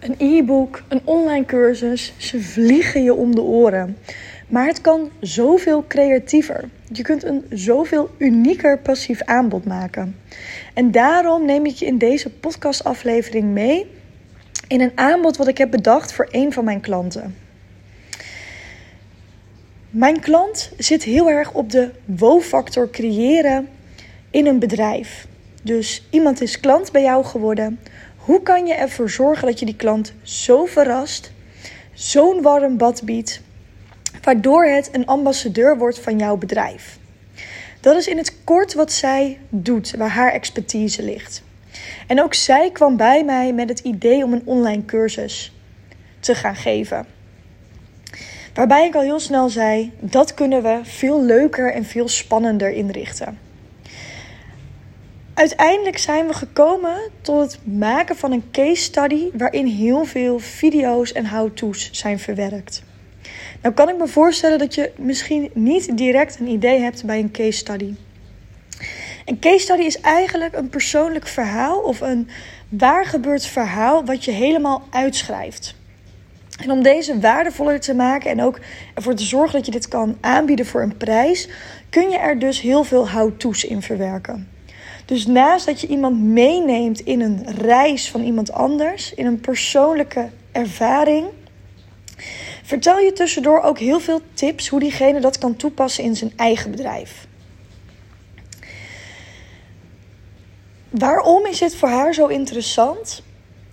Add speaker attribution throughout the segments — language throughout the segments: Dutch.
Speaker 1: Een e-book, een online cursus, ze vliegen je om de oren. Maar het kan zoveel creatiever. Je kunt een zoveel unieker passief aanbod maken. En daarom neem ik je in deze podcastaflevering mee in een aanbod wat ik heb bedacht voor een van mijn klanten. Mijn klant zit heel erg op de wow-factor creëren in een bedrijf. Dus iemand is klant bij jou geworden. Hoe kan je ervoor zorgen dat je die klant zo verrast, zo'n warm bad biedt, waardoor het een ambassadeur wordt van jouw bedrijf? Dat is in het kort wat zij doet, waar haar expertise ligt. En ook zij kwam bij mij met het idee om een online cursus te gaan geven. Waarbij ik al heel snel zei: dat kunnen we veel leuker en veel spannender inrichten. Uiteindelijk zijn we gekomen tot het maken van een case study waarin heel veel video's en how-to's zijn verwerkt. Nou kan ik me voorstellen dat je misschien niet direct een idee hebt bij een case study. Een case study is eigenlijk een persoonlijk verhaal of een waar gebeurd verhaal wat je helemaal uitschrijft. En om deze waardevoller te maken en ook ervoor te zorgen dat je dit kan aanbieden voor een prijs, kun je er dus heel veel how-to's in verwerken. Dus naast dat je iemand meeneemt in een reis van iemand anders, in een persoonlijke ervaring, vertel je tussendoor ook heel veel tips hoe diegene dat kan toepassen in zijn eigen bedrijf. Waarom is dit voor haar zo interessant?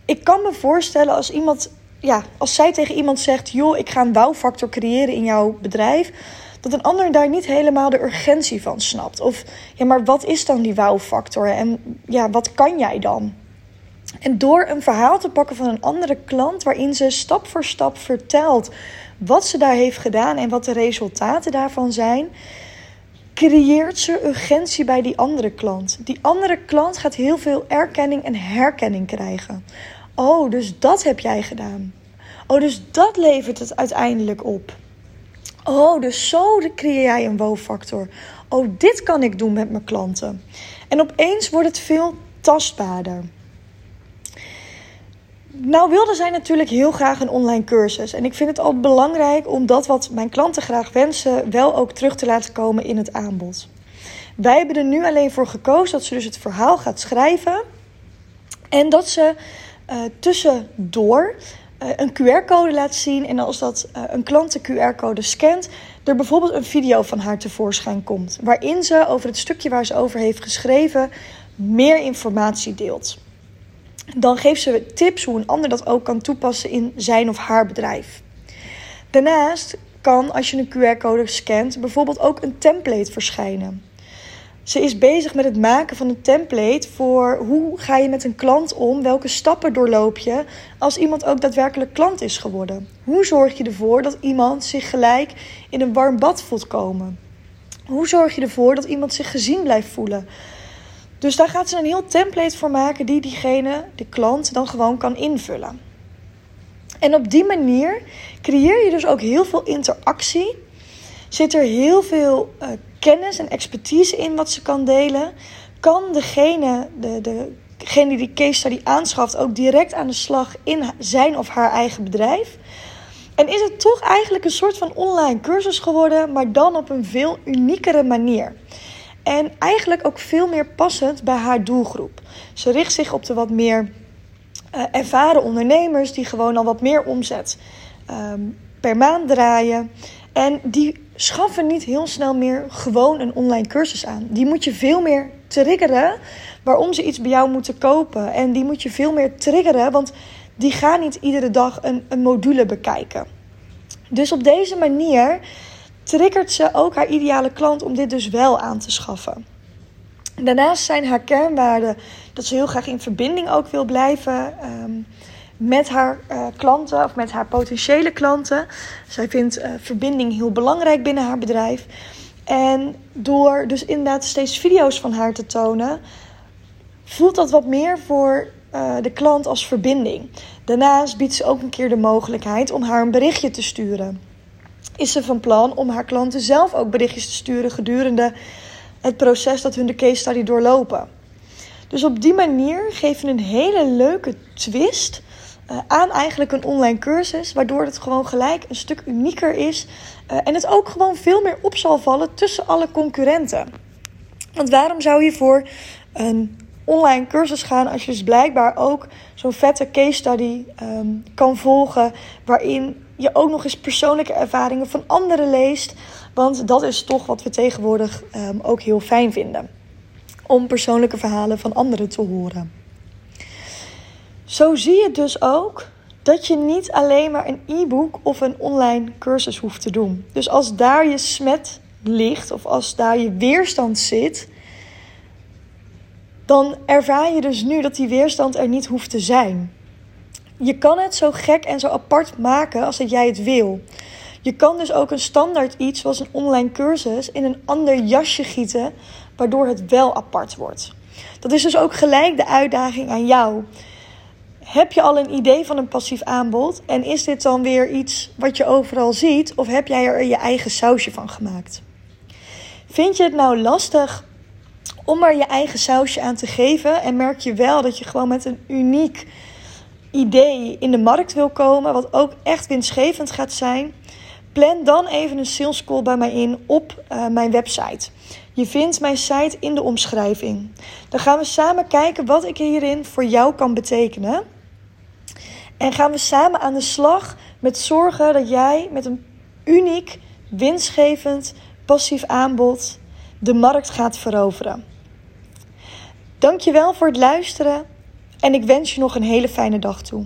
Speaker 1: Ik kan me voorstellen als iemand, ja, als zij tegen iemand zegt: joh, ik ga een wow-factor creëren in jouw bedrijf dat een ander daar niet helemaal de urgentie van snapt. Of ja, maar wat is dan die wow-factor en ja, wat kan jij dan? En door een verhaal te pakken van een andere klant waarin ze stap voor stap vertelt wat ze daar heeft gedaan en wat de resultaten daarvan zijn, creëert ze urgentie bij die andere klant. Die andere klant gaat heel veel erkenning en herkenning krijgen. Oh, dus dat heb jij gedaan. Oh, dus dat levert het uiteindelijk op. Oh, dus zo creëer jij een wow-factor. Oh, dit kan ik doen met mijn klanten. En opeens wordt het veel tastbaarder. Nou wilden zij natuurlijk heel graag een online cursus. En ik vind het al belangrijk om dat wat mijn klanten graag wensen, wel ook terug te laten komen in het aanbod. Wij hebben er nu alleen voor gekozen dat ze dus het verhaal gaat schrijven. En dat ze uh, tussendoor een QR-code laat zien. En als dat uh, een klant de QR-code scant, er bijvoorbeeld een video van haar tevoorschijn komt. Waarin ze over het stukje waar ze over heeft geschreven meer informatie deelt. Dan geeft ze tips hoe een ander dat ook kan toepassen in zijn of haar bedrijf. Daarnaast kan, als je een QR-code scant, bijvoorbeeld ook een template verschijnen. Ze is bezig met het maken van een template voor hoe ga je met een klant om, welke stappen doorloop je als iemand ook daadwerkelijk klant is geworden. Hoe zorg je ervoor dat iemand zich gelijk in een warm bad voelt komen? Hoe zorg je ervoor dat iemand zich gezien blijft voelen? Dus daar gaat ze een heel template voor maken die diegene, de klant, dan gewoon kan invullen. En op die manier creëer je dus ook heel veel interactie. Zit er heel veel uh, kennis en expertise in wat ze kan delen, kan degene, de, degene die case study aanschaft ook direct aan de slag in zijn of haar eigen bedrijf. En is het toch eigenlijk een soort van online cursus geworden, maar dan op een veel uniekere manier. En eigenlijk ook veel meer passend bij haar doelgroep. Ze richt zich op de wat meer uh, ervaren ondernemers die gewoon al wat meer omzet um, per maand draaien. En die schaffen niet heel snel meer gewoon een online cursus aan. Die moet je veel meer triggeren waarom ze iets bij jou moeten kopen. En die moet je veel meer triggeren, want die gaan niet iedere dag een, een module bekijken. Dus op deze manier triggert ze ook haar ideale klant om dit dus wel aan te schaffen. Daarnaast zijn haar kernwaarden dat ze heel graag in verbinding ook wil blijven. Um, met haar uh, klanten of met haar potentiële klanten. Zij vindt uh, verbinding heel belangrijk binnen haar bedrijf. En door dus inderdaad steeds video's van haar te tonen, voelt dat wat meer voor uh, de klant als verbinding. Daarnaast biedt ze ook een keer de mogelijkheid om haar een berichtje te sturen. Is ze van plan om haar klanten zelf ook berichtjes te sturen gedurende het proces dat hun de case study doorlopen. Dus op die manier geven een hele leuke twist uh, aan eigenlijk een online cursus, waardoor het gewoon gelijk een stuk unieker is uh, en het ook gewoon veel meer op zal vallen tussen alle concurrenten. Want waarom zou je voor een online cursus gaan als je dus blijkbaar ook zo'n vette case study um, kan volgen, waarin je ook nog eens persoonlijke ervaringen van anderen leest. Want dat is toch wat we tegenwoordig um, ook heel fijn vinden. Om persoonlijke verhalen van anderen te horen. Zo zie je dus ook dat je niet alleen maar een e-book of een online cursus hoeft te doen. Dus als daar je smet ligt of als daar je weerstand zit, dan ervaar je dus nu dat die weerstand er niet hoeft te zijn. Je kan het zo gek en zo apart maken als dat jij het wil. Je kan dus ook een standaard iets zoals een online cursus in een ander jasje gieten, waardoor het wel apart wordt. Dat is dus ook gelijk de uitdaging aan jou. Heb je al een idee van een passief aanbod en is dit dan weer iets wat je overal ziet of heb jij er je eigen sausje van gemaakt? Vind je het nou lastig om er je eigen sausje aan te geven en merk je wel dat je gewoon met een uniek idee in de markt wil komen, wat ook echt winstgevend gaat zijn? Plan dan even een sales call bij mij in op uh, mijn website. Je vindt mijn site in de omschrijving. Dan gaan we samen kijken wat ik hierin voor jou kan betekenen. En gaan we samen aan de slag met zorgen dat jij met een uniek, winstgevend, passief aanbod de markt gaat veroveren. Dankjewel voor het luisteren en ik wens je nog een hele fijne dag toe.